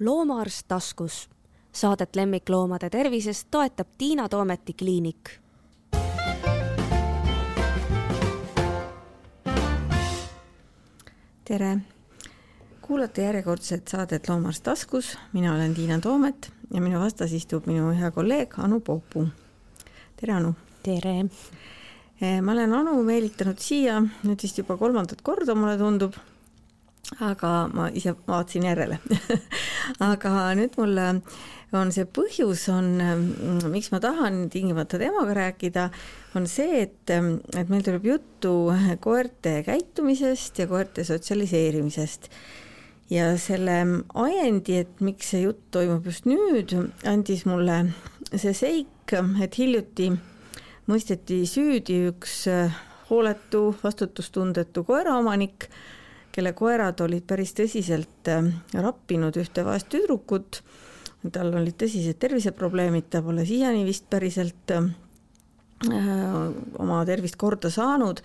loomaarst taskus. Saadet lemmikloomade tervisest toetab Tiina Toometi kliinik. tere, kuulate järjekordset saadet Loomaarst taskus, mina olen Tiina Toomet ja minu vastas istub minu hea kolleeg Anu Poopuu. tere, Anu! tere! ma olen Anu meelitanud siia nüüd vist juba kolmandat korda, mulle tundub aga ma ise vaatasin järele aga nüüd mul on see põhjus on, miks ma tahan tingimata temaga rääkida, on see, et, et meil tuleb juttu koerte käitumisest ja koerte sotsialiseerimisest. ja selle ajendi, et miks see jutt toimub just nüüd, andis mulle see seik, et hiljuti mõisteti süüdi üks hooletu, vastutustundetu koeraomanik kelle koerad olid päris tõsiselt äh, rappinud ühte vaest tüdrukut. tal olid tõsised terviseprobleemid, ta pole siiani vist päriselt äh, oma tervist korda saanud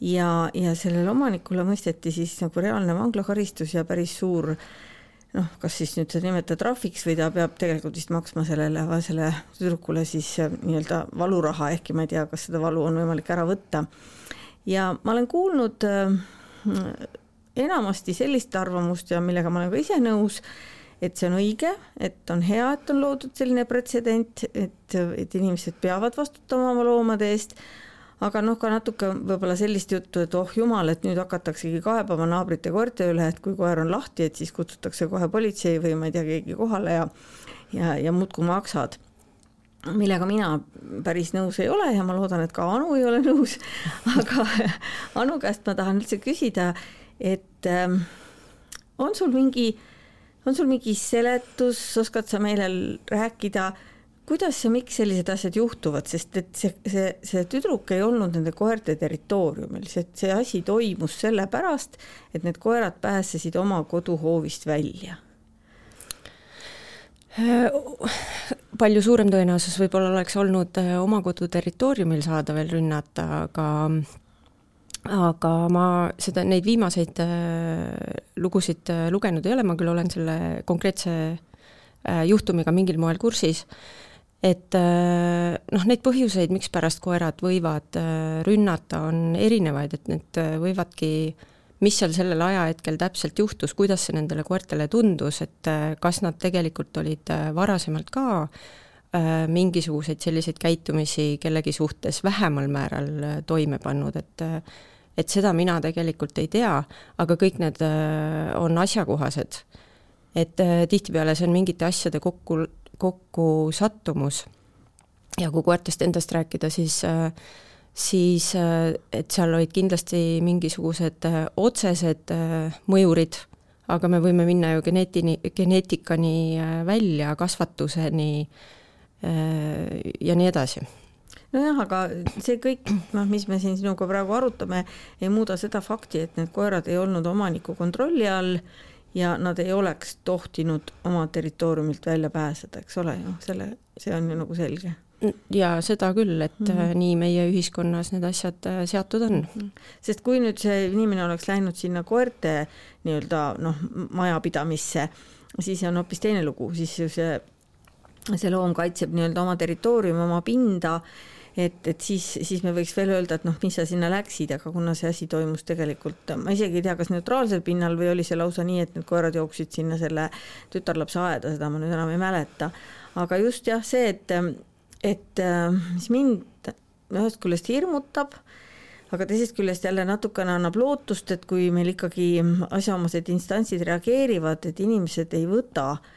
ja, ja sellele omanikule mõisteti siis nagu reaalne vanglakaristus ja päris suur noh, kas siis nüüd seda nimetada trahviks või ta peab tegelikult vist maksma sellele vaesele tüdrukule siis äh, nii-öelda valuraha, ehkki ma ei tea, kas seda valu on võimalik ära võtta. ja ma olen kuulnud enamasti sellist arvamust ja millega ma olen ka ise nõus, et see on õige, et on hea, et on loodud selline pretsedent, et, et inimesed peavad vastutama oma loomade eest, aga noh, ka natuke võib-olla sellist juttu, et oh jumal, et nüüd hakataksegi kaebama naabrite koerte üle, et kui koer on lahti, et siis kutsutakse kohe politsei või ma ei tea, keegi kohale ja ja, ja muudkui maksad. Millega mina päris nõus ei ole ja ma loodan, et ka Anu ei ole nõus, aga Anu käest ma tahan üldse küsida, et ähm, on sul mingi, on sul mingi seletus, oskad sa meile rääkida, kuidas ja miks sellised asjad juhtuvad, sest et see, see, see tüdruk ei olnud nende koerte territooriumil, see, see asi toimus sellepärast, et need koerad pääsesid oma koduhoovist välja. Palju suurem tõenäosus võib-olla oleks olnud äh, oma kodu territooriumil saada veel rünnata, aga aga ma seda, neid viimaseid äh, lugusid äh, lugenud ei ole, ma küll olen selle konkreetse äh, juhtumiga mingil moel kursis, et noh, neid põhjuseid, mikspärast koerad võivad rünnata, on erinevaid, et need võivadki mis seal sellel ajahetkel täpselt juhtus, kuidas see nendele koertele tundus, et kas nad tegelikult olid varasemalt ka mingisuguseid selliseid käitumisi kellegi suhtes vähemal määral toime pannud, et et seda mina tegelikult ei tea, aga kõik need äh, on asjakohased. et äh, tihtipeale see on mingite asjade kokku, kokkusattumus. ja kui koertest endast rääkida, siis äh, siis et seal olid kindlasti mingisugused otsesed mõjurid, aga me võime minna ju geneetini, geneetikani välja, kasvatuseni ja nii edasi nojah, aga see kõik, noh, mis me siin sinuga praegu arutame, ei muuda seda fakti, et need koerad ei olnud omaniku kontrolli all ja nad ei oleks tohtinud oma territooriumilt välja pääseda, eks ole ju, selle, see on ju nagu selge ja seda küll, et mm -hmm. nii meie ühiskonnas need asjad äh, seatud on. -hmm. sest kui nüüd see inimene oleks läinud sinna koerte nii-öelda noh, majapidamisse, siis on hoopis teine lugu, siis ju see, see loom kaitseb nii-öelda oma territooriumi, oma pinda et, et siis, siis me võiks veel öelda, et noh, mis sa sinna läksid, aga kuna see asi toimus tegelikult, ma isegi ei tea, kas neutraalsel pinnal või oli see lausa nii, et need koerad jooksid sinna selle tütarlapse aeda, seda ma nüüd enam ei mäleta. aga just jah, see, et, et mis mind ühest küljest hirmutab, aga teisest küljest jälle natukene annab lootust, et kui meil ikkagi asjaomased instantsid reageerivad, et inimesed ei võta äh,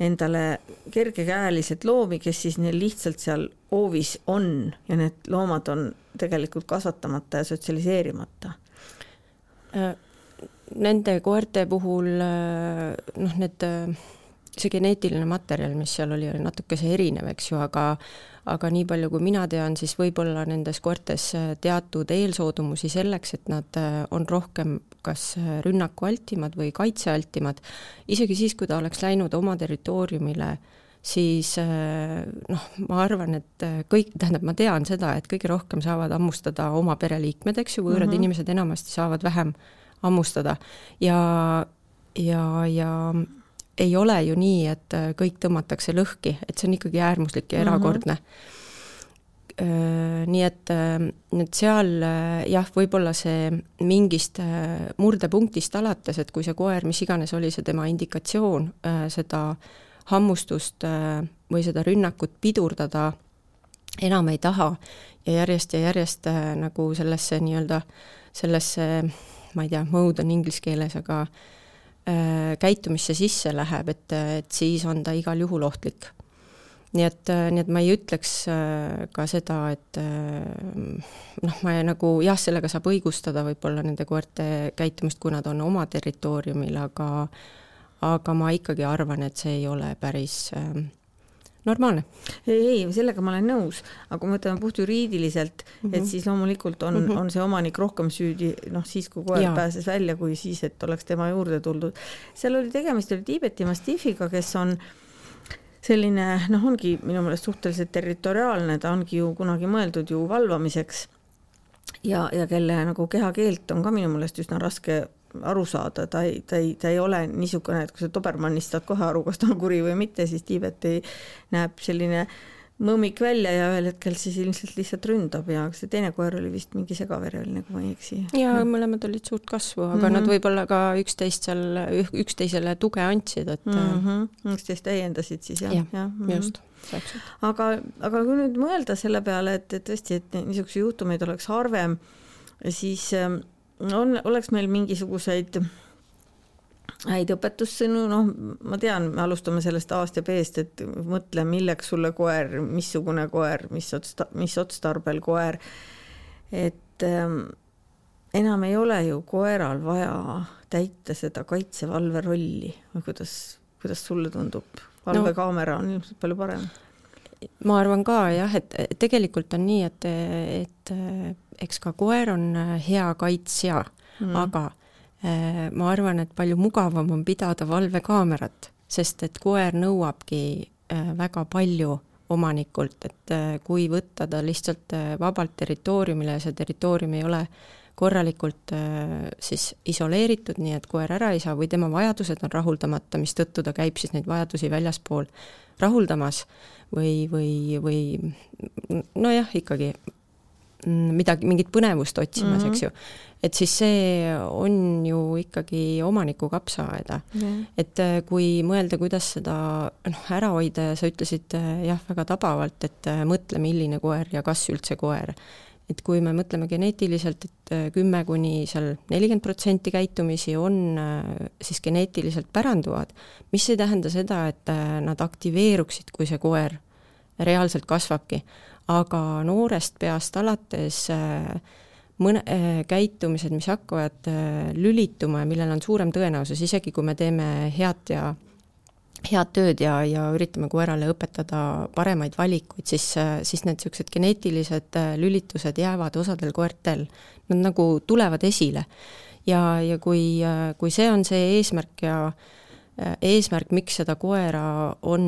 endale kergekäeliselt loomi, kes siis neil lihtsalt seal hoovis on ja need loomad on tegelikult kasvatamata ja sotsialiseerimata. Äh, nende koerte puhul äh, noh, need, äh, see geneetiline materjal, mis seal oli, oli natukese erinev, eks ju, aga aga nii palju, kui mina tean, siis võib-olla nendes koertes teatud eelsoodumusi selleks, et nad on rohkem kas rünnakualtimad või kaitsealtimad, isegi siis, kui ta oleks läinud oma territooriumile, siis noh, ma arvan, et kõik, tähendab, ma tean seda, et kõige rohkem saavad hammustada oma pereliikmed, eks ju, võõrad mm -hmm. inimesed enamasti saavad vähem hammustada ja, ja, ja ei ole ju nii, et kõik tõmmatakse lõhki, et see on ikkagi äärmuslik ja mhm. erakordne mm. -hmm nii et, et seal jah, võib-olla see mingist murdepunktist alates, et kui see koer, mis iganes oli see tema indikatsioon, seda hammustust või seda rünnakut pidurdada enam ei taha ja järjest ja järjest nagu sellesse nii-öelda, sellesse ma ei tea, mode on inglise keeles, aga käitumisse sisse läheb, et, et siis on ta igal juhul ohtlik nii et, äh, nii et ma ei ütleks äh, ka seda, et äh, noh, ma nagu jah, sellega saab õigustada võib-olla nende koerte käitumist, kui nad on oma territooriumil, aga aga ma ikkagi arvan, et see ei ole päris normaalne. ei, sellega ma olen nõus, aga kui me võtame puhtjuriidiliselt mm, -hmm. et mhm. siis loomulikult on mm, -hmm. on see omanik rohkem süüdi, noh siis, kui koer ja. pääses välja, kui siis, et oleks tema juurde tuldud. seal oli tegemist, oli Tiibeti mastifiga, kes on äh, selline noh, ongi minu meelest suhteliselt territoriaalne, ta ongi ju kunagi mõeldud ju valvamiseks. ja, ja kelle nagu kehakeelt on ka minu meelest üsna raske aru saada, ta ei, ta ei, ta ei ole niisugune, et kui sa Dobermannist saad kohe aru, kas ta on kuri või mitte, siis Tiibet ei, näeb selline äh, mõmmik välja ja ühel hetkel siis ilmselt lihtsalt ründab ja see teine koer oli vist mingi segavereline, kui ma ei eksi. ja mõlemad olid suurt kasvu, aga mm -hmm. nad võib-olla ka üksteist seal, üksteisele tuge andsid, et mm. -hmm. üksteist täiendasid siis jah, jah ja, mm -hmm. just täpselt. aga, aga kui nüüd mõelda selle peale, et, et tõesti, et niisuguseid juhtumeid oleks harvem, siis ähm, on, oleks meil mingisuguseid häid õpetussõnu, noh, ma tean, me alustame sellest A-st ja B-st, et mõtle, milleks sulle koer, missugune koer, mis otsta-, mis otstarbel koer. et ähm, enam ei ole ju koeral vaja täita seda kaitsevalve rolli või kuidas, kuidas sulle tundub? valvekaamera on ilmselt palju parem. ma arvan ka jah, et tegelikult on nii, et, et eks ka koer on hea kaitsja mm., aga ma arvan, et palju mugavam on pidada valvekaamerat, sest et koer nõuabki äh, väga palju omanikult, et äh, kui võtta ta lihtsalt vabalt territooriumile ja see territoorium ei ole korralikult siis isoleeritud, nii et koer ära ei saa või tema vajadused on rahuldamata, mistõttu ta käib siis neid vajadusi väljaspool rahuldamas või, või, või nojah, ikkagi midagi, mingit põnevust otsimas mm, -hmm. eks ju et siis see on ju ikkagi omaniku kapsaaeda mm.. et äh, kui mõelda, kuidas seda noh, ära hoida ja sa ütlesid äh, jah, väga tabavalt, et äh, mõtle, milline koer ja kas üldse koer. et kui me mõtleme geneetiliselt, et kümme kuni seal nelikümmend protsenti käitumisi on siis geneetiliselt päranduvad, mis ei tähenda seda, et nad aktiveeruksid, kui see koer reaalselt kasvabki. Aga noorest peast alates äh, mõne äh,, käitumised, mis hakkavad äh, lülituma ja millel on suurem tõenäosus, isegi kui me teeme head ja head tööd ja, ja üritame koerale õpetada paremaid valikuid, siis, äh, siis need niisugused geneetilised äh, lülitused jäävad osadel koertel, nad nagu tulevad esile. ja, ja kui, äh, kui see on see eesmärk ja eesmärk, miks seda koera on,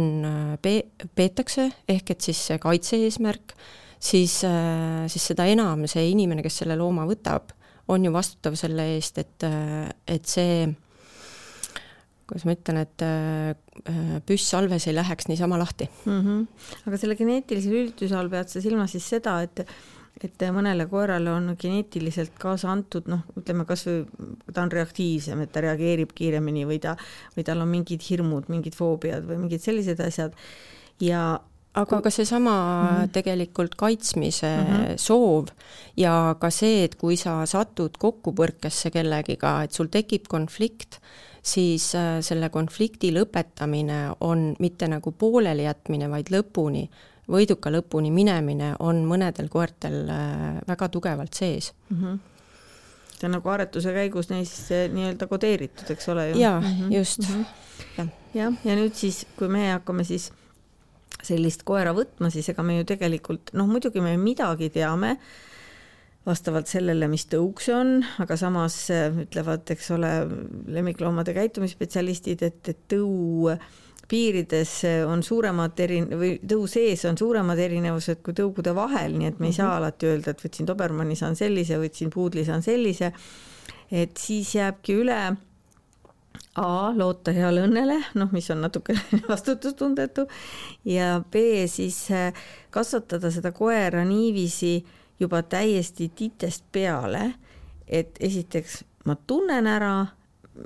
pe-, peetakse, ehk et siis see kaitse-eesmärk, siis, äh, siis seda enam see inimene, kes selle looma võtab, on ju vastutav selle eest, et, äh, et see kuidas ma ütlen, et äh, püss salves ei läheks niisama lahti mm. -hmm. aga selle geneetilise lülituse all pead sa silmas siis seda, et et mõnele koerale on geneetiliselt kaasa antud noh, ütleme kas või ta on reaktiivsem, et ta reageerib kiiremini või ta, või tal on mingid hirmud, mingid foobiad või mingid sellised asjad ja aga ka seesama mm -hmm. tegelikult kaitsmise mm -hmm. soov ja ka see, et kui sa satud kokkupõrkesse kellegiga, et sul tekib konflikt, siis äh, selle konflikti lõpetamine on mitte nagu pooleli jätmine, vaid lõpuni, võiduka lõpuni minemine on mõnedel koertel äh, väga tugevalt sees mm. -hmm see on nagu aretuse käigus neis nii-öelda kodeeritud, eks ole ju? jaa mm, -hmm. just mm. -hmm. jah, ja, ja nüüd siis, kui me hakkame siis sellist koera võtma, siis ega me ju tegelikult noh, muidugi me midagi teame vastavalt sellele, mis tõuk see on, aga samas äh, ütlevad, eks ole, lemmikloomade käitumisspetsialistid, et, et tõu piirides on suuremad erin- või tõu sees on suuremad erinevused kui tõugude vahel, nii et me ei saa mhm. alati öelda, et võtsin Dobermanni, saan sellise, võtsin puudli, saan sellise. et siis jääbki üle A loota heale õnnele, noh, mis on natuke vastutustundetu ja B siis äh, kasvatada seda koera niiviisi juba täiesti titest peale, et esiteks ma tunnen ära,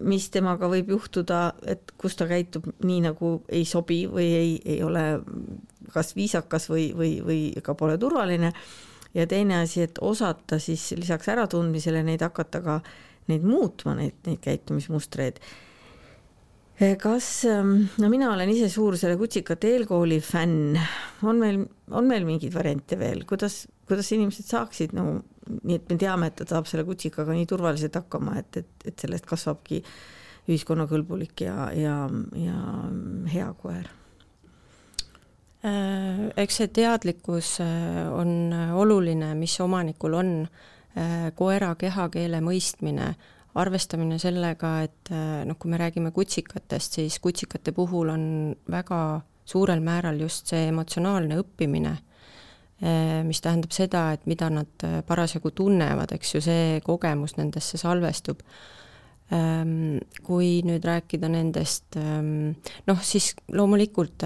mis temaga võib juhtuda, et kus ta käitub nii, nagu ei sobi või ei, ei ole kas viisakas või, või, või ka pole turvaline. ja teine asi, et osata siis lisaks äratundmisele neid hakata ka neid muutma, neid, neid käitumismustreid. Eh, kas, ähm, no mina olen ise suur selle Kutsikate eelkooli fänn, on meil, on meil mingeid variante veel, kuidas, kuidas inimesed saaksid nagu no, nii, et me teame, et ta saab selle kutsikaga nii turvaliselt hakkama, et, et, et sellest kasvabki ühiskonnakõlbulik ja, ja, ja hea koer? Äh, eks see teadlikkus äh, on oluline, mis omanikul on, äh, koera kehakeele mõistmine arvestamine sellega, et noh, kui me räägime kutsikatest, siis kutsikate puhul on väga suurel määral just see emotsionaalne õppimine, mis tähendab seda, et mida nad äh, parasjagu tunnevad, eks ju, see kogemus nendesse salvestub. Ähm, kui nüüd rääkida nendest, ähm, noh siis loomulikult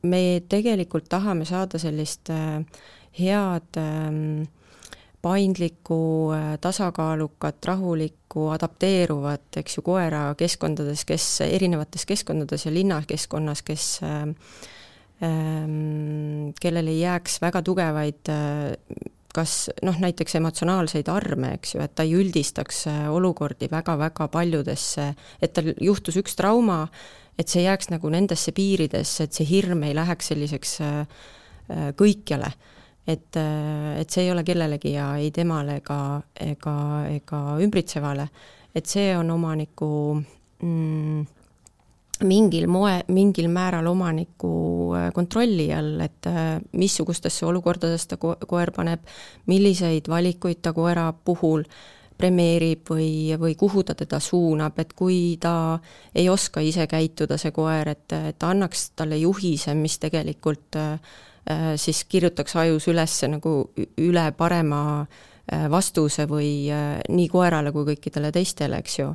me tegelikult tahame saada sellist head ähm, paindlikku, äh, tasakaalukat, rahulikku, adapteeruvat, eks ju, koera keskkondades, kes, erinevates keskkondades ja linnakeskkonnas, kes äh, kellel ei jääks väga tugevaid äh, kas noh, näiteks emotsionaalseid arme, eks ju, et ta ei üldistaks olukordi väga-väga paljudesse, et tal juhtus üks trauma, et see jääks nagu nendesse piiridesse, et see hirm ei läheks selliseks kõikjale. Et, et see ei ole kellelegi ja ei temale ega, ega, ega ümbritsevale, et see on omaniku mm, mingil moe, mingil määral omaniku äh, kontrolli all, et äh, missugustesse olukordadesse ta ko koer paneb, milliseid valikuid ta koera puhul premeerib või, või kuhu ta teda suunab, et kui ta ei oska ise käituda, see koer, et, et annaks talle juhise, mis tegelikult äh, siis kirjutaks ajus üles nagu üle parema vastuse või nii koerale kui kõikidele teistele, eks ju.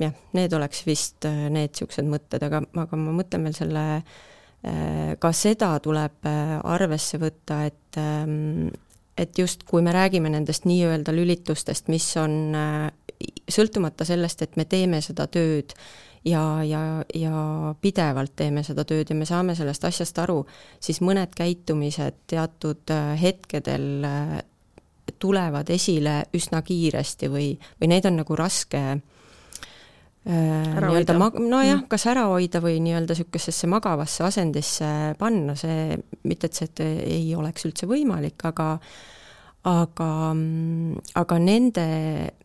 Jah, need oleks vist need niisugused mõtted, aga, aga ma mõtlen veel selle, ka seda tuleb arvesse võtta, et ehm, et just kui me räägime nendest nii-öelda lülitustest, mis on sõltumata sellest, et me teeme seda tööd ja, ja, ja pidevalt teeme seda tööd ja me saame sellest asjast aru, siis mõned käitumised teatud äh, hetkedel äh, tulevad esile üsna kiiresti või, või neid on nagu raske äh, nii-öelda mag-, nojah, mm. kas ära hoida või nii-öelda niisugusesse magavasse asendisse panna, see, mitte et see ei oleks üldse võimalik, aga aga, aga nende,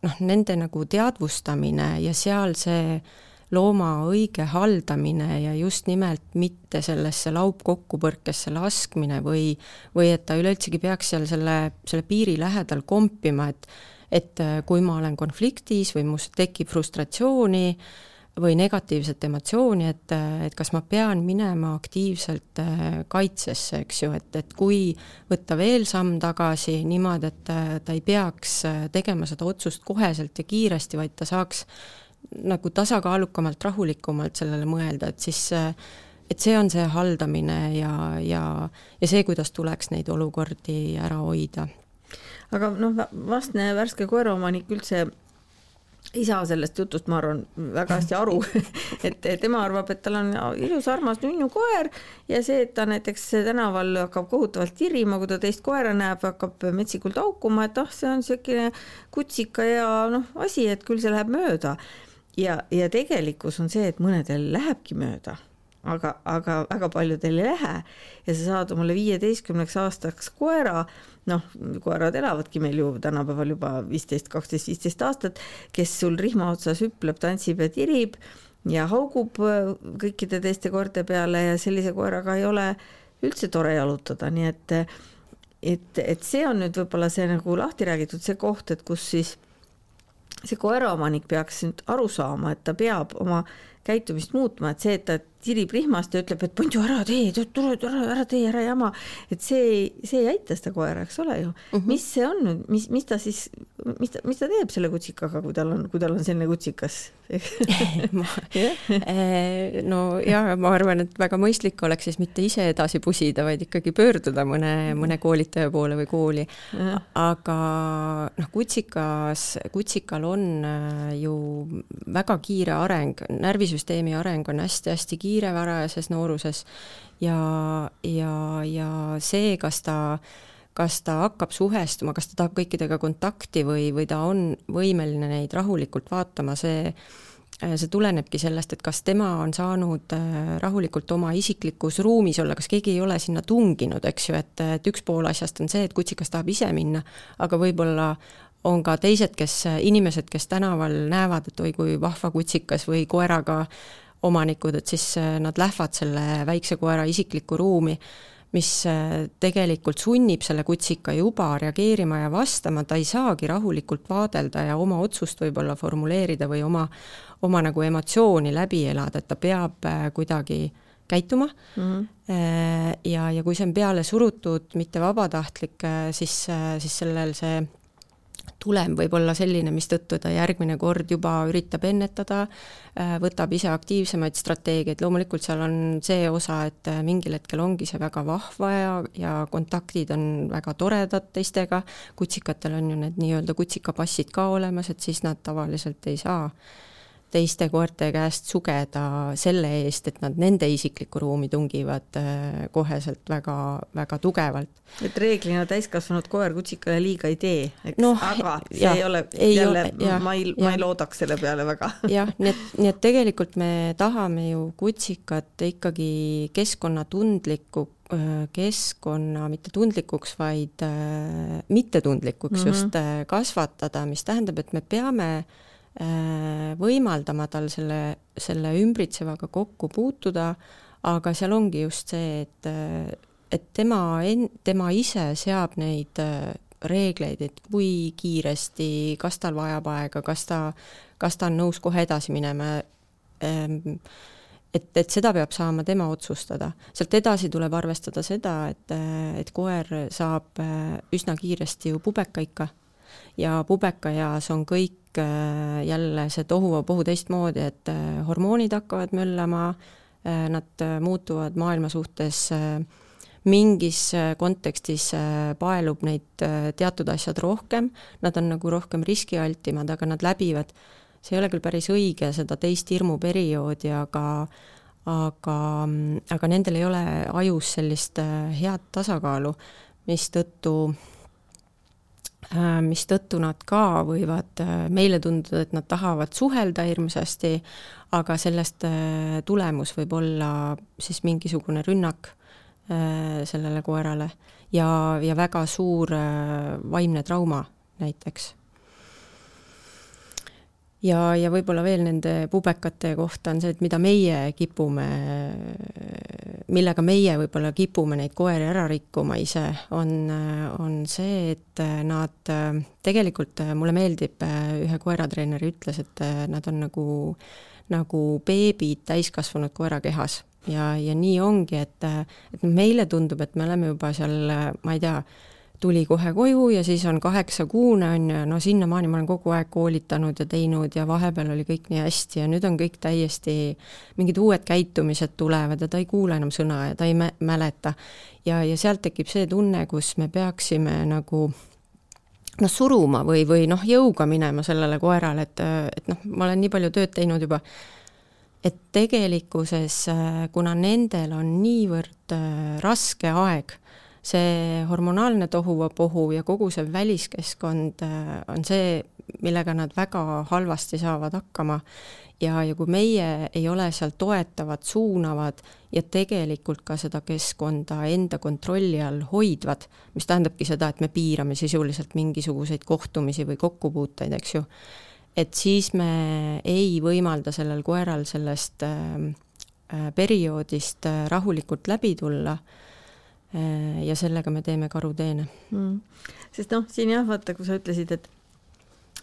noh, nende nagu teadvustamine ja seal see äh, looma õige haldamine ja just nimelt mitte sellesse laupkokkupõrkesse laskmine või, või et ta üleüldsegi peaks seal selle, selle piiri lähedal kompima, et et äh, kui ma olen konfliktis või must tekib frustratsiooni või negatiivset emotsiooni, et, äh, et kas ma pean minema aktiivselt äh, kaitsesse, eks ju, et, et kui võtta veel samm tagasi niimoodi, et ta ei peaks tegema seda otsust koheselt ja kiiresti, vaid ta saaks nagu tasakaalukamalt, rahulikumalt sellele mõelda, et siis et see on see haldamine ja, ja, ja see, kuidas tuleks neid olukordi ära hoida. Aga noh, vastne värske koeraomanik üldse ei saa sellest jutust, ma arvan, väga hästi aru. Et tema arvab, et tal on ilus armas nunnu koer ja see, et ta näiteks tänaval hakkab kohutavalt tirima, kui ta teist koera näeb, hakkab metsikult haukuma, et ah, see on niisugune kutsika ja noh, asi, et küll see läheb mööda. Ja, ja tegelikkus on see, et mõnedel lähebki mööda, aga, aga väga paljudel ei lähe. Ja sa saad omale viieteistkümneks aastaks koera, noh, koerad elavadki meil ju tänapäeval juba viisteist, kaksteist, viisteist aastat, kes sul rihma otsas hüpleb, tantsib ja tirib ja haugub äh, kõikide teiste koerte peale ja sellise koeraga ei ole üldse tore jalutada, nii et et, et see on nüüd võib-olla see nagu lahti räägitud, see koht, et kus siis see koeraomanik peaks nüüd aru saama, et ta peab oma käitumist muutma, et see, et ta tirib rihmast ja ütleb, et Ponju, ära tee, tule, ära, ära tee, ära jama, et see, see ei aita seda koera, eks ole ju mm. -hmm. mis see on mis, mis ta siis, mis ta, mis ta teeb selle kutsikaga, kui tal on, kui tal on selline kutsikas eh, no ja ma arvan, et väga mõistlik oleks siis mitte ise edasi pusida, vaid ikkagi pöörduda mõne, mõne koolitaja poole või kooli. aga noh, kutsikas, kutsikal on äh, ju väga kiire areng, närvisüsteemi areng on hästi-hästi kiire varajases nooruses ja, ja, ja see, kas ta kas ta hakkab suhestuma, kas ta tahab kõikidega kontakti või, või ta on võimeline neid rahulikult vaatama, see see tulenebki sellest, et kas tema on saanud äh, rahulikult oma isiklikus ruumis olla, kas keegi ei ole sinna tunginud, eks ju, et, et üks pool asjast on see, et kutsikas tahab ise minna, aga võib-olla on ka teised, kes, inimesed, kes tänaval näevad, et oi kui vahva kutsikas või koeraga omanikud, et siis äh, nad lähevad selle väikse koera isiklikku ruumi, mis äh, tegelikult sunnib selle kutsika juba reageerima ja vastama, ta ei saagi rahulikult vaadelda ja oma otsust võib-olla formuleerida või oma, oma nagu emotsiooni läbi elada, et ta peab äh, kuidagi käituma mm. -hmm. ja, ja kui see on peale surutud, mitte vabatahtlik, siis, siis sellel see tulem võib olla selline, mistõttu ta järgmine kord juba üritab ennetada, äh, võtab ise aktiivsemaid strateegiaid, loomulikult seal on see osa, et äh, mingil hetkel ongi see väga vahva ja, ja kontaktid on väga toredad teistega, kutsikatel on ju need nii-öelda kutsikapassid ka olemas, et siis nad tavaliselt ei saa teiste koerte käest sugeda selle eest, et nad nende isiklikku ruumi tungivad äh, koheselt väga, väga tugevalt. et reeglina täiskasvanud koer kutsikale liiga ei tee, eks no,, aga see ja, ei ole ei jälle, ma ei, ma ei loodaks selle peale väga. jah, nii et, nii et tegelikult me tahame ju kutsikat ikkagi keskkonnatundlikku äh, keskkonna mitte tundlikuks, vaid äh, mittetundlikuks mm -hmm. just kasvatada, mis tähendab, et me peame Äh, võimaldama tal selle, selle ümbritsevaga kokku puutuda, aga seal ongi just see, et, et tema en-, tema ise seab neid äh, reegleid, et kui kiiresti, kas tal vajab aega, kas ta, kas ta on nõus kohe edasi minema, ähm, et, et seda peab saama tema otsustada. sealt edasi tuleb arvestada seda, et, et koer saab äh, üsna kiiresti ju pubekaikka ja pubekaeas on kõik äh, jälle see tohuvabohu teistmoodi, et äh, hormoonid hakkavad möllama, äh, nad muutuvad maailma suhtes mingis kontekstis paelub neid teatud asjad rohkem, nad on nagu rohkem riskialtimad, aga nad läbivad, see ei ole küll päris õige, seda teist hirmuperioodi, aga aga, aga nendel ei ole ajus sellist head tasakaalu, mistõttu Äh, mistõttu nad ka võivad äh, meile tunduda, et nad tahavad suhelda hirmsasti, aga sellest äh, tulemus võib olla siis mingisugune rünnak sellele koerale. Ja, ja väga suur vaimne trauma näiteks ja, ja võib-olla veel nende pubekate kohta on see, et mida meie kipume, millega meie võib-olla kipume neid koeri ära rikkuma ise, on, on see, et nad tegelikult, mulle meeldib, ühe koeratreener ütles, et nad on nagu, nagu beebid täiskasvanud koera kehas ja, ja nii ongi, et, et meile tundub, et me oleme juba seal, ma ei tea, tuli kohe koju ja siis on kaheksakuune, on ju, no sinnamaani ma olen kogu aeg koolitanud ja teinud ja vahepeal oli kõik nii hästi ja nüüd on kõik täiesti, mingid uued käitumised tulevad ja ta ei kuule enam sõna ja ta ei mä-, mäleta. ja, ja sealt tekib see tunne, kus me peaksime nagu noh, suruma või, või noh, jõuga minema sellele koerale, et, et noh, ma olen nii palju tööd teinud juba, et tegelikkuses, kuna nendel on niivõrd äh, raske aeg see hormonaalne tohuvapohu ja kogu see väliskeskkond äh, on see, millega nad väga halvasti saavad hakkama. ja, ja kui meie ei ole seal toetavad, suunavad ja tegelikult ka seda keskkonda enda kontrolli all hoidvad, mis tähendabki seda, et me piirame sisuliselt mingisuguseid kohtumisi või kokkupuuteid, eks ju, et siis me ei võimalda sellel koeral sellest äh, äh perioodist äh, rahulikult läbi tulla ja sellega me teeme karuteene. Mm.. sest noh, siin jah, vaata, kui sa ütlesid, et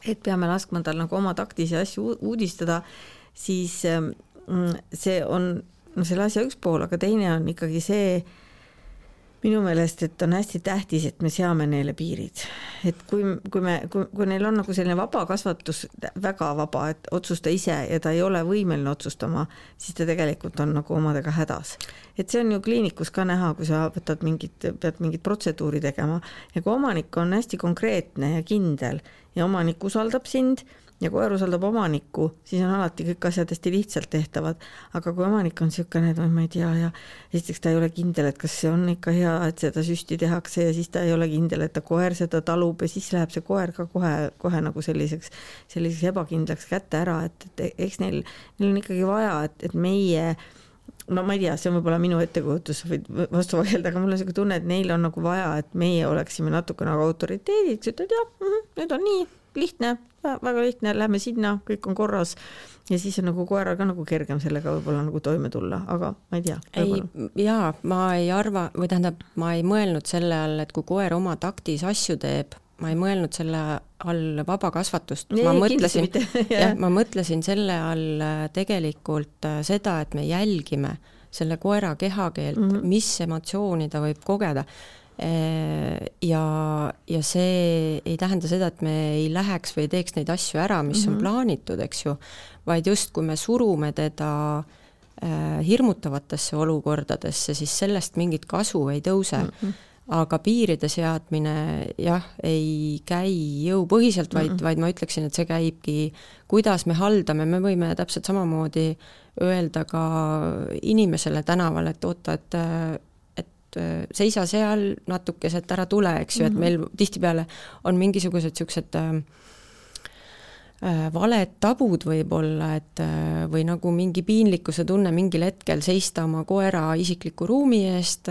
et peame laskma tal nagu oma taktisi asju uudistada, siis ähm, see on no selle asja üks pool, aga teine on ikkagi see, minu meelest, et on hästi tähtis, et me seame neile piirid. et kui, kui me, kui, kui neil on nagu selline vaba kasvatus, väga vaba, et otsusta ise ja ta ei ole võimeline otsustama, siis ta tegelikult on nagu omadega hädas. et see on ju kliinikus ka näha, kui sa võtad mingit, pead mingit protseduuri tegema ja kui omanik on hästi konkreetne ja kindel ja omanik usaldab sind ja koer usaldab omanikku, siis on alati kõik asjad hästi lihtsalt tehtavad. aga kui omanik on niisugune, et ma ei tea ja esiteks ta ei ole kindel, et kas see on ikka hea, et seda süsti tehakse ja siis ta ei ole kindel, et ta koer seda talub ja siis läheb see koer ka kohe, kohe nagu selliseks, selliseks ebakindlaks kätte ära, et, et eks neil, neil on ikkagi vaja, et, et meie no ma ei tea, see on võib-olla minu ettekujutus, võid vastu vaielda, aga mul on niisugune tunne, et neil on nagu vaja, et meie oleksime natuke nagu autoriteediks, ütled jah mm, -hmm, nüüd on nii, lihtne, väga lihtne, lähme sinna, kõik on korras. ja siis on nagu koeral ka nagu kergem sellega võib-olla nagu toime tulla, aga ma ei tea. ei, jaa, ma ei arva, või tähendab, ma ei mõelnud selle all, et kui koer oma taktis asju teeb, ma ei mõelnud selle all vabakasvatust, ma mõtlesin, jah, ma mõtlesin selle all äh, tegelikult äh, seda, et me jälgime selle koera kehakeelt mm, -hmm. mis emotsiooni ta võib kogeda ja, ja see ei tähenda seda, et me ei läheks või ei teeks neid asju ära, mis mm -hmm. on mhm. plaanitud, eks ju, vaid just, kui me surume teda äh, hirmutavatesse olukordadesse, siis sellest mingit kasu ei tõuse mm. -hmm aga piiride seadmine jah, ei käi jõupõhiselt, vaid mm, -mm. vaid ma ütleksin, et see käibki, kuidas me haldame, me võime täpselt samamoodi öelda ka inimesele tänaval, et oota, et et äh, seisa seal natukese, et ära tule, eks ju, et mhm. meil tihtipeale on mingisugused niisugused äh, äh, valed tabud võib-olla, et või nagu mingi piinlikkuse tunne mingil hetkel seista oma koera isikliku ruumi eest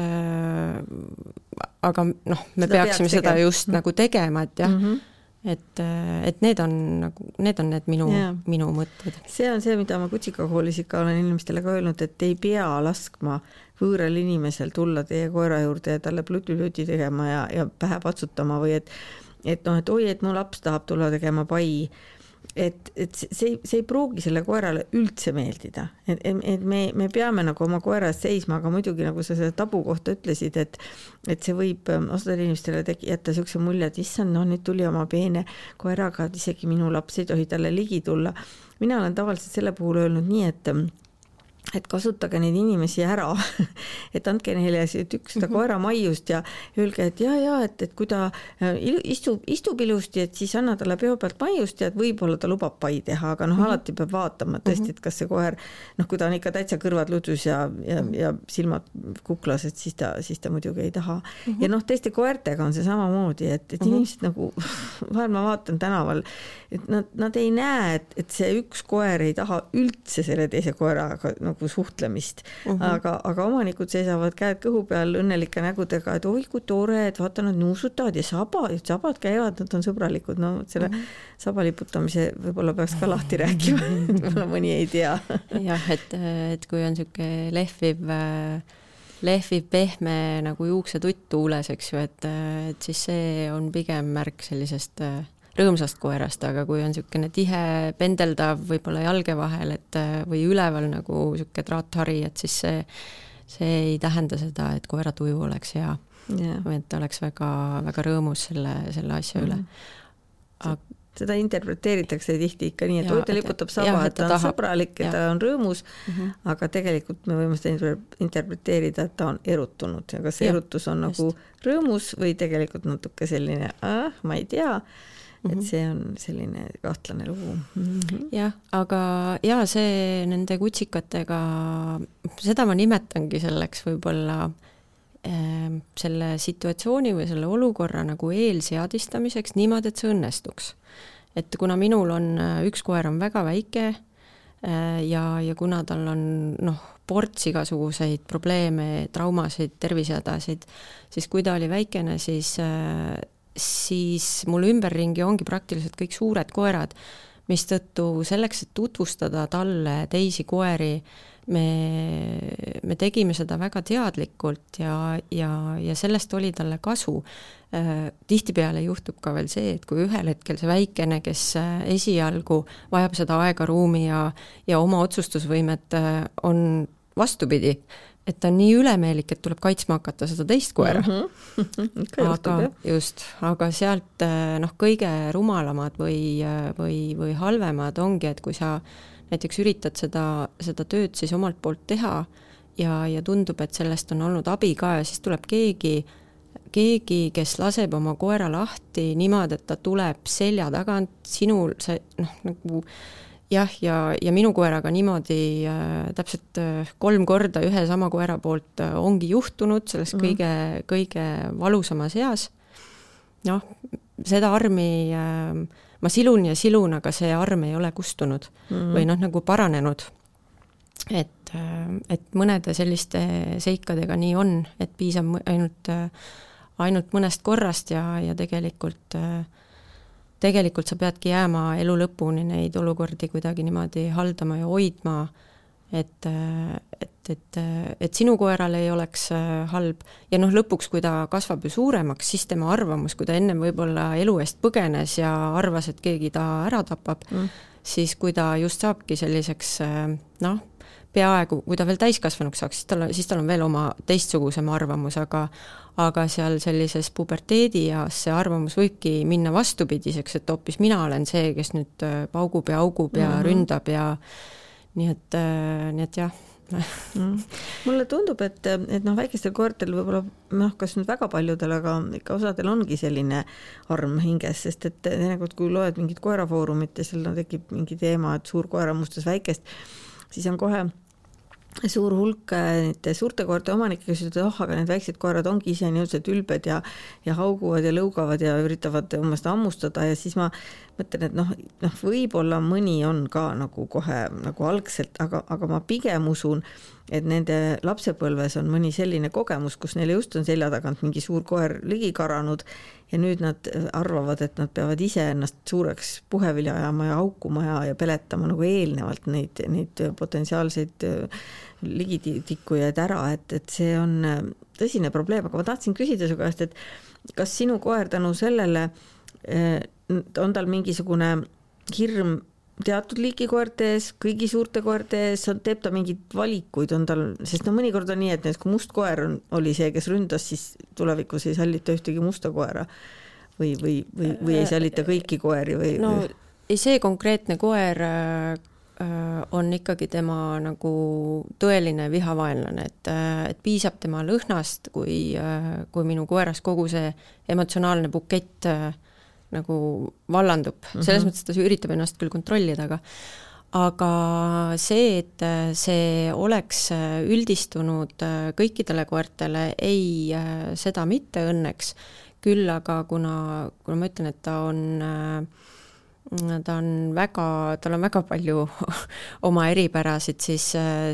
aga noh, me seda peaksime seda just mm -hmm. nagu tegema, et jah mm, -hmm et, et need on nagu, need on need minu, minu mõtted. see on see, mida ma kutsikakoolis ikka olen inimestele ka öelnud, et ei pea laskma võõral inimesel tulla teie koera juurde ja talle pluti-pluti tegema ja, ja pähe patsutama või et et noh, et oi, et mu laps tahab tulla tegema pai et, et see, see ei pruugi selle koerale üldse meeldida, et, et me, me peame nagu oma koera eest seisma, aga muidugi nagu sa selle tabu kohta ütlesid, et et see võib ähm, osadele inimestele tegi, jätta niisuguse mulje, et issand, no nüüd tuli oma peene koeraga, et isegi minu laps ei tohi talle ligi tulla. mina olen tavaliselt selle puhul öelnud nii, et et kasutage neid inimesi ära et andke neile tükk seda mhm. koeramaiust ja öelge, et ja, ja et, et kui ta äh, istub, istub ilusti, et siis anna talle peo pealt maiust ja et võib-olla ta lubab pai teha, aga noh mm -hmm., alati peab vaatama tõesti, et kas see koer noh, kui ta on ikka täitsa kõrvad ludus ja, ja, mhm. ja silmad kuklas, et siis ta, siis ta muidugi ei taha mm. -hmm. ja noh, teiste koertega on see samamoodi, et, et mm -hmm. inimesed nagu vahel ma vaatan tänaval, et nad, nad ei näe, et, et see üks koer ei taha üldse selle teise koeraga nagu nagu suhtlemist uh. -huh. aga, aga omanikud seisavad käed kõhu peal õnnelike nägudega, et oi kui tore, et vaata, nad nuusutavad ja saba, sabad käivad, nad on sõbralikud, no selle uh -huh. saba liputamise võib-olla peaks ka lahti rääkima võib-olla mõni ei tea. jah, et, et kui on niisugune lehviv lehviv pehme nagu juuksetutt tuules, eks ju, et, et siis see on pigem märk sellisest äh, rõõmsast koerast, aga kui on niisugune tihe pendeldav võib-olla jalge vahel, et või üleval nagu niisugune traathari, et siis see, see ei tähenda seda, et koera tuju oleks hea yeah.. et ta oleks väga, väga rõõmus selle, selle asja mm -hmm. üle. Mhm. aga seda interpreteeritakse tihti ikka nii, et oi, ta liputab saba, et ta on tahab. sõbralik ja ta on rõõmus mm, -hmm. aga tegelikult me võime seda interpreteerida, et ta on erutunud ja kas ja, erutus on just. nagu rõõmus või tegelikult natuke selline, ah, ma ei tea et mhm. see on selline kahtlane lugu mm -hmm.. jah, aga ja see nende kutsikatega, seda ma nimetangi selleks võib-olla äh, selle situatsiooni või selle olukorra nagu eelseadistamiseks niimoodi, et see õnnestuks. et kuna minul on, äh, üks koer on väga väike äh, ja, ja kuna tal on noh, ports igasuguseid probleeme, traumasid, tervisehädasid, siis kui ta oli väikene, siis äh, siis mul ümberringi ongi praktiliselt kõik suured koerad, mistõttu selleks, et tutvustada talle teisi koeri, me, me tegime seda väga teadlikult ja, ja, ja sellest oli talle kasu. Äh, tihtipeale juhtub ka veel see, et kui ühel hetkel see väikene, kes äh, esialgu vajab seda aega, ruumi ja, ja oma otsustusvõimet, äh, on vastupidi, et ta on nii ülemeelik, et tuleb kaitsma hakata seda teist koera mm. -hmm. aga just, aga sealt noh, kõige rumalamad või, või, või halvemad ongi, et kui sa näiteks üritad seda, seda tööd siis omalt poolt teha ja, ja tundub, et sellest on olnud abi ka ja siis tuleb keegi, keegi, kes laseb oma koera lahti niimoodi, et ta tuleb selja tagant, sinul see noh, nagu jah, ja, ja minu koeraga niimoodi äh, täpselt äh, kolm korda ühe sama koera poolt äh, ongi juhtunud selles mm -hmm. kõige, kõige valusamas eas. noh, seda armi äh, ma silun ja silun, aga see arm ei ole kustunud mm -hmm. või noh, nagu paranenud. et, äh, et mõnede selliste seikadega nii on, et piisab ainult, äh, ainult mõnest korrast ja, ja tegelikult äh, tegelikult sa peadki jääma elu lõpuni neid olukordi kuidagi niimoodi haldama ja hoidma, et, et, et, et sinu koeral ei oleks äh, halb ja noh, lõpuks, kui ta kasvab ju suuremaks, siis tema arvamus, kui ta ennem võib-olla elu eest põgenes ja arvas, et keegi ta ära tapab mm., siis kui ta just saabki selliseks äh, noh, peaaegu, kui ta veel täiskasvanuks saaks, siis tal on, siis tal on veel oma teistsugusem arvamus, aga aga seal sellises puberteedieas see arvamus võibki minna vastupidiseks, et hoopis mina olen see, kes nüüd äh, paugub ja augub ja mm -hmm. ründab ja nii et, äh, nii et jah mm.. mulle tundub, et, et noh, väikestel koertel võib-olla noh, kas nüüd väga paljudel, aga ikka osadel ongi selline arm hinges, sest et teinekord, kui loed mingit koerafoorumit ja seal no, tekib mingi teema, et suur koer hammustas väikest, siis on kohe suur hulk äh, nende suurte koerte omanikke, kes ütlevad, oh, aga need väiksed koerad ongi ise niisugused ülbed ja ja hauguvad ja lõugavad ja üritavad umbes hammustada. Ja siis ma mõtlen, et noh, noh, võib-olla mõni on ka nagu kohe nagu algselt, aga, aga ma pigem usun, et nende lapsepõlves on mõni selline kogemus, kus neile just on selja tagant mingi suur koer ligi karanud ja nüüd nad arvavad, et nad peavad ise ennast suureks puhevilja ajama ja haukuma ja, ja peletama nagu eelnevalt neid, neid potentsiaalseid äh, ligitikkujaid ära, et, et see on äh, tõsine probleem, aga ma tahtsin küsida su käest, et kas sinu koer tänu sellele äh, on tal mingisugune hirm teatud liiki koerte ees, kõigi suurte koerte ees, teeb ta mingeid valikuid, on tal, sest no mõnikord on nii, et näiteks kui must koer on, oli see, kes ründas, siis tulevikus ei sallita ühtegi musta koera või, või, või, või ei sallita kõiki koeri või? no ei, see konkreetne koer äh, on ikkagi tema nagu tõeline vihavaenlane, et, äh, et piisab tema lõhnast, kui, äh, kui minu koeras kogu see emotsionaalne bukett äh, nagu vallandub mm, -hmm. selles mõttes ta üritab ennast küll kontrollida, aga aga see, et see oleks üldistunud kõikidele koertele, ei, seda mitte õnneks, küll aga kuna, kuna ma ütlen, et ta on ta on väga, tal on väga palju oma eripärasid, siis,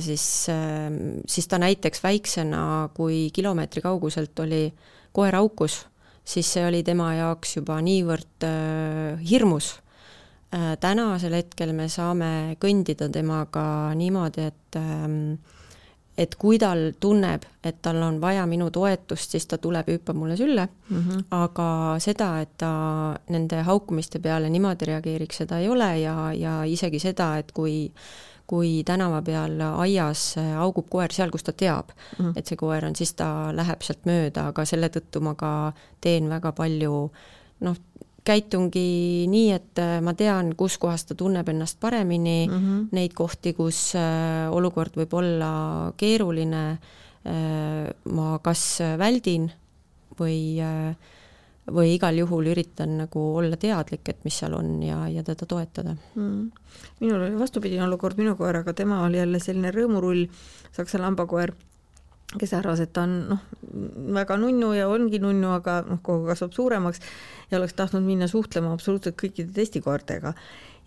siis, siis ta näiteks väiksena, kui kilomeetri kauguselt oli koer aukus siis see oli tema jaoks juba niivõrd äh, hirmus äh,. tänasel hetkel me saame kõndida temaga niimoodi, et ähm, et kui tal tunneb, et tal on vaja minu toetust, siis ta tuleb ja hüppab mulle sülle mm, -hmm. aga seda, et ta nende haukumiste peale niimoodi reageeriks, seda ei ole ja, ja isegi seda, et kui kui tänava peal aias augub koer seal, kus ta teab mm, et see koer on, siis ta läheb sealt mööda, aga selle tõttu ma ka teen väga palju noh, käitungi nii, et ma tean, kus kohas ta tunneb ennast paremini mm, -hmm. neid kohti, kus äh, olukord võib olla keeruline, äh, ma kas väldin või äh, või igal juhul üritan nagu olla teadlik, et mis seal on ja, ja teda toetada mm.. minul oli vastupidine olukord minu koeraga, tema oli jälle selline rõõmurull, saksa lambakoer, kes arvas, et ta on noh, väga nunnu ja ongi nunnu, aga noh, kogu kasvab suuremaks ja oleks tahtnud minna suhtlema absoluutselt kõikide teiste koertega.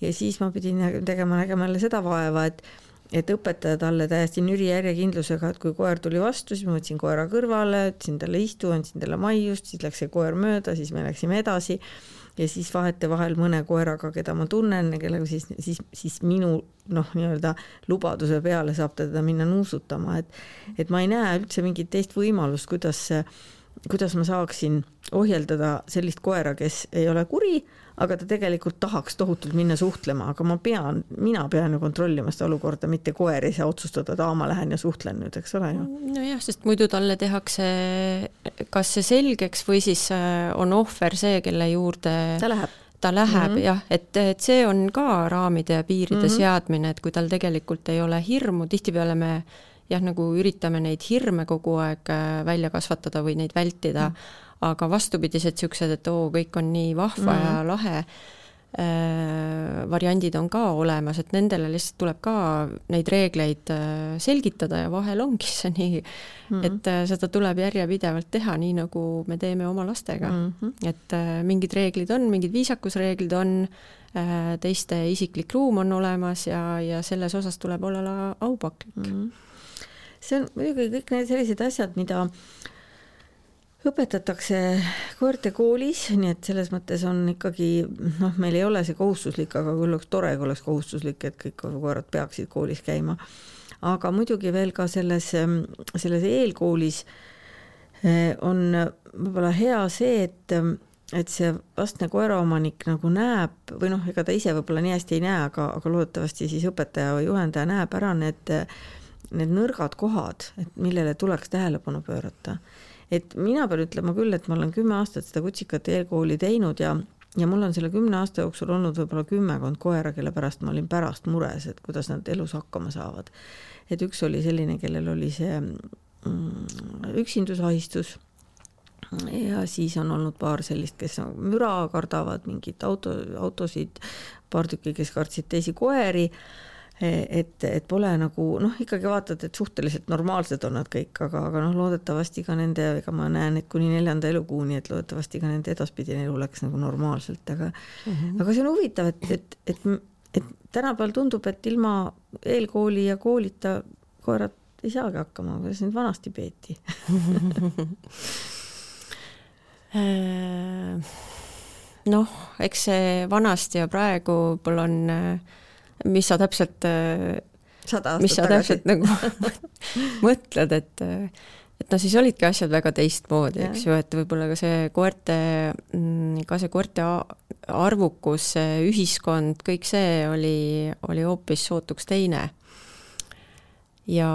ja siis ma pidin tegema, nägema jälle seda vaeva, et et õpetada talle täiesti nüri järjekindlusega, et kui koer tuli vastu, siis ma võtsin koera kõrvale, ütlesin talle istu, andsin talle maiust, siis läks see koer mööda, siis me läksime edasi. Ja siis vahetevahel mõne koeraga, keda ma tunnen, kellega siis, siis, siis minu noh, nii-öelda lubaduse peale saab teda minna nuusutama, et et ma ei näe üldse mingit teist võimalust, kuidas kuidas ma saaksin ohjeldada sellist koera, kes ei ole kuri, aga ta tegelikult tahaks tohutult minna suhtlema, aga ma pean, mina pean ju kontrollima seda olukorda, mitte koer ei saa otsustada, et aa, ma lähen ja suhtlen nüüd, eks ole ju. nojah, sest muidu talle tehakse kas see selgeks või siis äh, on ohver see, kelle juurde ta läheb ta läheb mm -hmm. jah, et, et see on ka raamide ja piiride mm -hmm. seadmine, et kui tal tegelikult ei ole hirmu, tihtipeale me jah, nagu üritame neid hirme kogu aeg äh, välja kasvatada või neid vältida mm, -hmm. Aga vastupidised niisugused, et oo, kõik on nii vahva mm ja lahe Äh, variandid on ka olemas, et nendele lihtsalt tuleb ka neid reegleid äh, selgitada ja vahel ongi see nii mm, et äh, seda tuleb järjepidevalt teha, nii nagu me teeme oma lastega mm. -hmm. et mingid reeglid on, mingid viisakusreeglid on, teiste isiklik ruum on olemas ja, ja selles osas tuleb olla aupaklik mm. -hmm. see on muidugi kõik need sellised asjad, mida õpetatakse koertekoolis, nii et selles mõttes on ikkagi noh, meil ei ole see kohustuslik, aga küll oleks tore, kui oleks kohustuslik, et kõik koerad peaksid koolis käima. aga muidugi veel ka selles, selles eelkoolis eh, on võib-olla hea see, et, et see vastne koeraomanik nagu näeb või noh, ega ta ise võib-olla nii hästi ei näe, aga, aga loodetavasti siis õpetaja või juhendaja näeb ära need, need nõrgad kohad, et millele tuleks tähelepanu pöörata et mina pean ütlema küll, et ma olen kümme aastat seda kutsikat eelkooli teinud ja ja mul on selle kümne aasta jooksul olnud võib-olla kümmekond koera, kelle pärast ma olin pärast mures, et kuidas nad elus hakkama saavad. et üks oli selline, kellel oli see mm, üksindusahistus ja siis on olnud paar sellist, kes müra kardavad, mingeid auto, autosid, paar tükki, kes kartsid teisi koeri et, et pole nagu noh, ikkagi vaatad, et suhteliselt normaalsed on nad kõik, aga, aga noh, loodetavasti ka nende, ega ma näen, et kuni neljanda elukuuni, et loodetavasti ka nende edaspidine elu läks nagu normaalselt, aga mm -hmm. aga see on huvitav, et, et, et, et tänapäeval tundub, et ilma eelkooli ja koolita koerad ei saagi hakkama, kuidas neid vanasti peeti noh, eks see vanasti ja praegu võib-olla on äh, mis sa täpselt, mis sa täpselt nagu mõtled, et et noh, siis olidki asjad väga teistmoodi, eks ju, et võib-olla ka see koerte, mm, ka see koerte arvukus, see ühiskond, kõik see oli, oli hoopis sootuks teine. ja,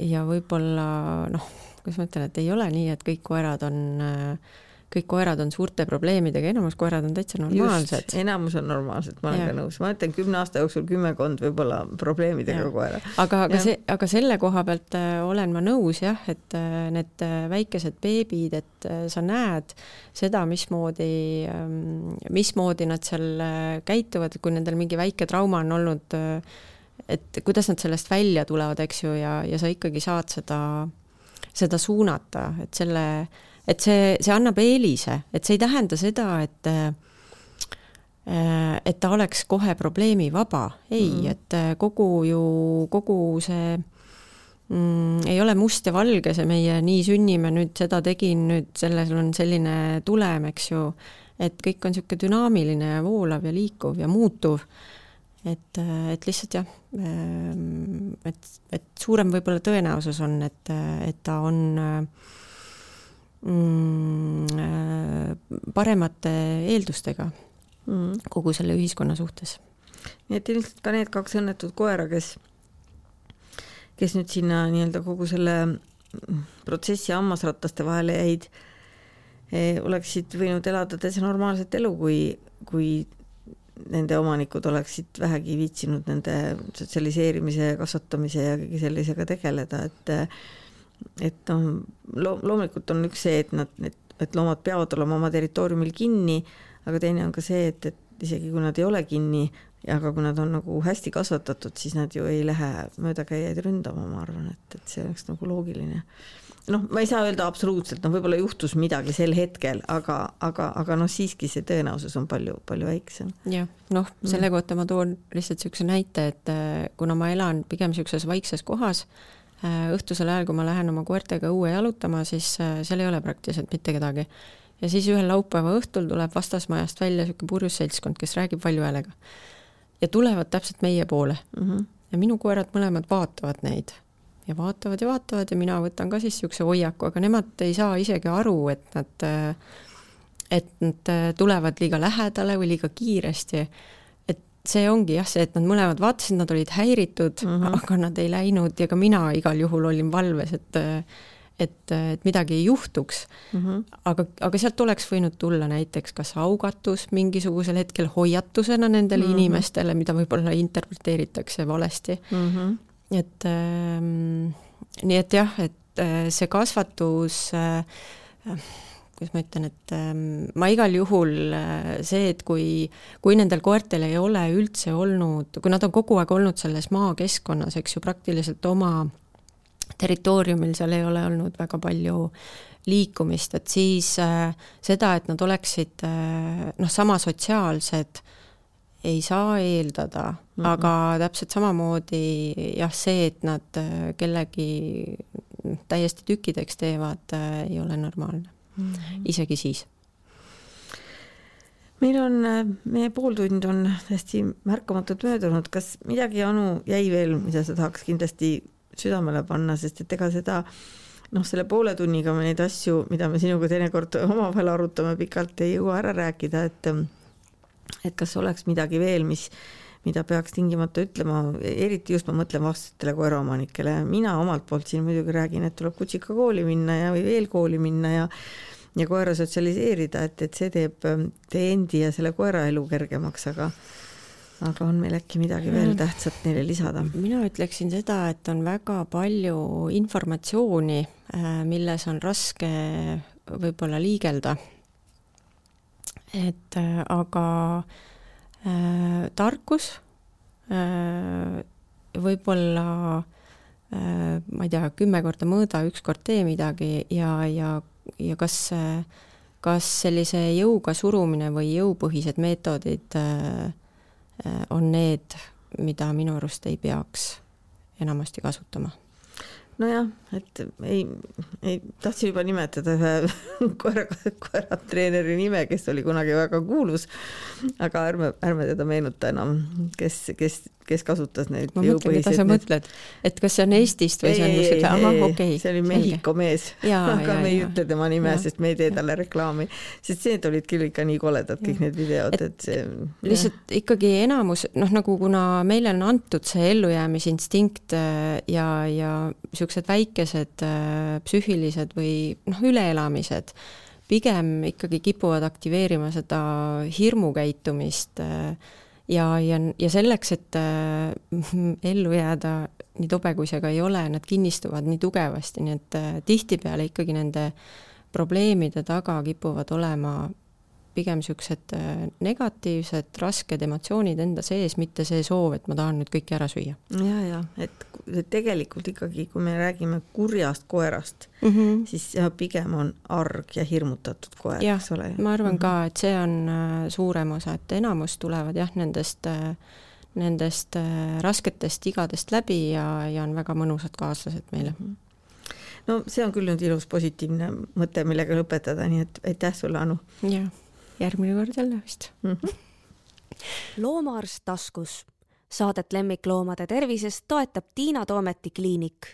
ja võib-olla noh, kuidas ma ütlen, et ei ole nii, et kõik koerad on äh, kõik koerad on suurte probleemidega, enamus koerad on täitsa normaalsed. enamus on normaalsed, ma olen ja. ka nõus, ma ütlen kümne aasta jooksul kümmekond võib-olla probleemidega koera. aga, aga ja. see, aga selle koha pealt äh, olen ma nõus jah, et äh, need äh, väikesed beebid, et sa näed seda, mismoodi ähm,, mismoodi nad seal käituvad, kui nendel mingi väike trauma on olnud et kuidas nad sellest välja tulevad, eks ju, ja, ja sa ikkagi saad seda, seda suunata, et selle äh, et see, see annab eelise, et see ei tähenda seda, et äh, et ta oleks kohe probleemivaba, ei mm., et äh, kogu ju, kogu see mm, ei ole must ja valge, see meie nii sünnime, nüüd seda tegin, nüüd sellel on selline tulem, eks ju, et kõik on niisugune dünaamiline ja voolav ja liikuv ja muutuv, et, äh, et lihtsalt jah, et, et suurem võib-olla tõenäosus on, et, et ta on äh, paremate eeldustega mm. kogu selle ühiskonna suhtes. nii et ilmselt ka need kaks õnnetut koera, kes, kes nüüd sinna nii-öelda kogu selle protsessi hammasrataste vahele jäid, eh, oleksid võinud elada täitsa normaalset elu, kui, kui nende omanikud oleksid vähegi viitsinud nende sotsialiseerimise, kasvatamise ja kõige sellisega tegeleda, et et noh, loo-, loomulikult on üks see, et nad, et, et loomad peavad olema oma territooriumil kinni, aga teine on ka see, et, et isegi kui nad ei ole kinni, aga kui nad on nagu hästi kasvatatud, siis nad ju ei lähe möödakäijaid ründama, ma arvan, et, et see oleks nagu loogiline. noh, ma ei saa öelda absoluutselt, noh, võib-olla juhtus midagi sel hetkel, aga, aga, aga noh, siiski see tõenäosus on palju, palju väiksem. jah, noh, selle mm. kohta ma toon lihtsalt niisuguse näite, et äh, kuna ma elan pigem niisuguses vaikses kohas, õhtusel ajal, kui ma lähen oma koertega õue jalutama, siis äh, seal ei ole praktiliselt mitte kedagi. ja siis ühel laupäeva õhtul tuleb vastasmajast välja niisugune purjus seltskond, kes räägib valju häälega. ja tulevad täpselt meie poole mm. -hmm. ja minu koerad mõlemad vaatavad neid ja vaatavad ja vaatavad ja mina võtan ka siis niisuguse hoiaku, aga nemad ei saa isegi aru, et nad äh, et nad äh, tulevad liiga lähedale või liiga kiiresti. See ongi jah, see, et nad mõlemad vaatasid, nad olid häiritud mm, -hmm. aga nad ei läinud ja ka mina igal juhul olin valves, et et, et midagi ei juhtuks mm. -hmm. aga, aga sealt oleks võinud tulla näiteks kas augatus mingisugusel hetkel hoiatusena nendele mm -hmm. inimestele, mida võib-olla interpreteeritakse valesti mm. -hmm. et ähm, nii et jah, et äh, see kasvatus äh, kuidas ma ütlen, et ähm, ma igal juhul äh, see, et kui, kui nendel koertel ei ole üldse olnud, kui nad on kogu aeg olnud selles maakeskkonnas, eks ju, praktiliselt oma territooriumil, seal ei ole olnud väga palju liikumist, et siis äh, seda, et nad oleksid äh, noh, sama sotsiaalsed, ei saa eeldada mm, -hmm. aga täpselt samamoodi jah, see, et nad äh, kellegi täiesti tükkideks teevad äh,, ei ole normaalne mm, -hmm. isegi siis. Meil on, äh, meie pooltund on hästi märkamatult möödunud, kas midagi, Anu, jäi veel, mida sa tahaks kindlasti südamele panna, sest et ega seda noh, selle poole tunniga me neid asju, mida me sinuga teinekord omavahel arutame pikalt, ei jõua ära rääkida, et et kas oleks midagi veel, mis, mida peaks tingimata ütlema, eriti just ma mõtlen vastutele koeraomanikele, mina omalt poolt siin muidugi räägin, et tuleb kutsika kooli minna ja, või veel kooli minna ja ja koera sotsialiseerida, et, et see teeb teie endi ja selle koera elu kergemaks, aga aga on meil äkki midagi veel mm. tähtsat neile lisada? mina ütleksin seda, et on väga palju informatsiooni, äh, milles on raske võib-olla liigelda. et äh, aga äh, tarkus äh, võib-olla äh, ma ei tea, kümme korda mõõda, üks kord tee midagi ja, ja, ja kas kas sellise jõuga surumine või jõupõhised meetodid äh, Äh, on need, mida minu arust ei peaks enamasti kasutama. Nojah, et ei, ei, tahtsin juba nimetada ühe koera, koeratreeneri nime, kes oli kunagi väga kuulus, aga ärme, ärme teda meenuta enam, kes, kes kes kasutas neid ma mõtlen, keda sa mõtled, et kas see on Eestist või ei, see on kuskilt, ahah, okei okay,. see oli Mehhiko mees, aga ja, me ei ja, ütle tema nime, sest me ei tee talle reklaami, sest need olid küll ikka nii koledad, kõik need videod, et see lihtsalt jah. ikkagi enamus, noh, nagu kuna meile on antud see ellujäämisinstinkt äh, ja, ja niisugused väikesed äh, psüühilised või noh, üleelamised, pigem ikkagi kipuvad aktiveerima seda hirmukäitumist äh, ja, ja, ja selleks, et äh, ellu jääda, nii tobe kui see ka ei ole, nad kinnistuvad nii tugevasti, nii et tihtipeale ikkagi nende probleemide taga kipuvad olema pigem niisugused äh, negatiivsed, rasked emotsioonid enda sees, mitte see soov, et ma tahan nüüd kõike ära süüa. ja, ja et tegelikult ikkagi, kui me räägime kurjast koerast mm, -hmm. siis pigem on arg ja hirmutatud koer, eks ole. ma arvan mm -hmm. ka, et see on äh, suurem osa, et enamus tulevad jah, nendest äh, nendest rasketest vigadest läbi ja, ja on väga mõnusad kaaslased meile mm. -hmm no see on küll nüüd ilus positiivne mõte, millega lõpetada, nii et aitäh sulle, Anu. jah järgmine kord jälle vist mm. -hmm. loomaarst taskus. Saadet lemmikloomade tervisest toetab Tiina Toometi kliinik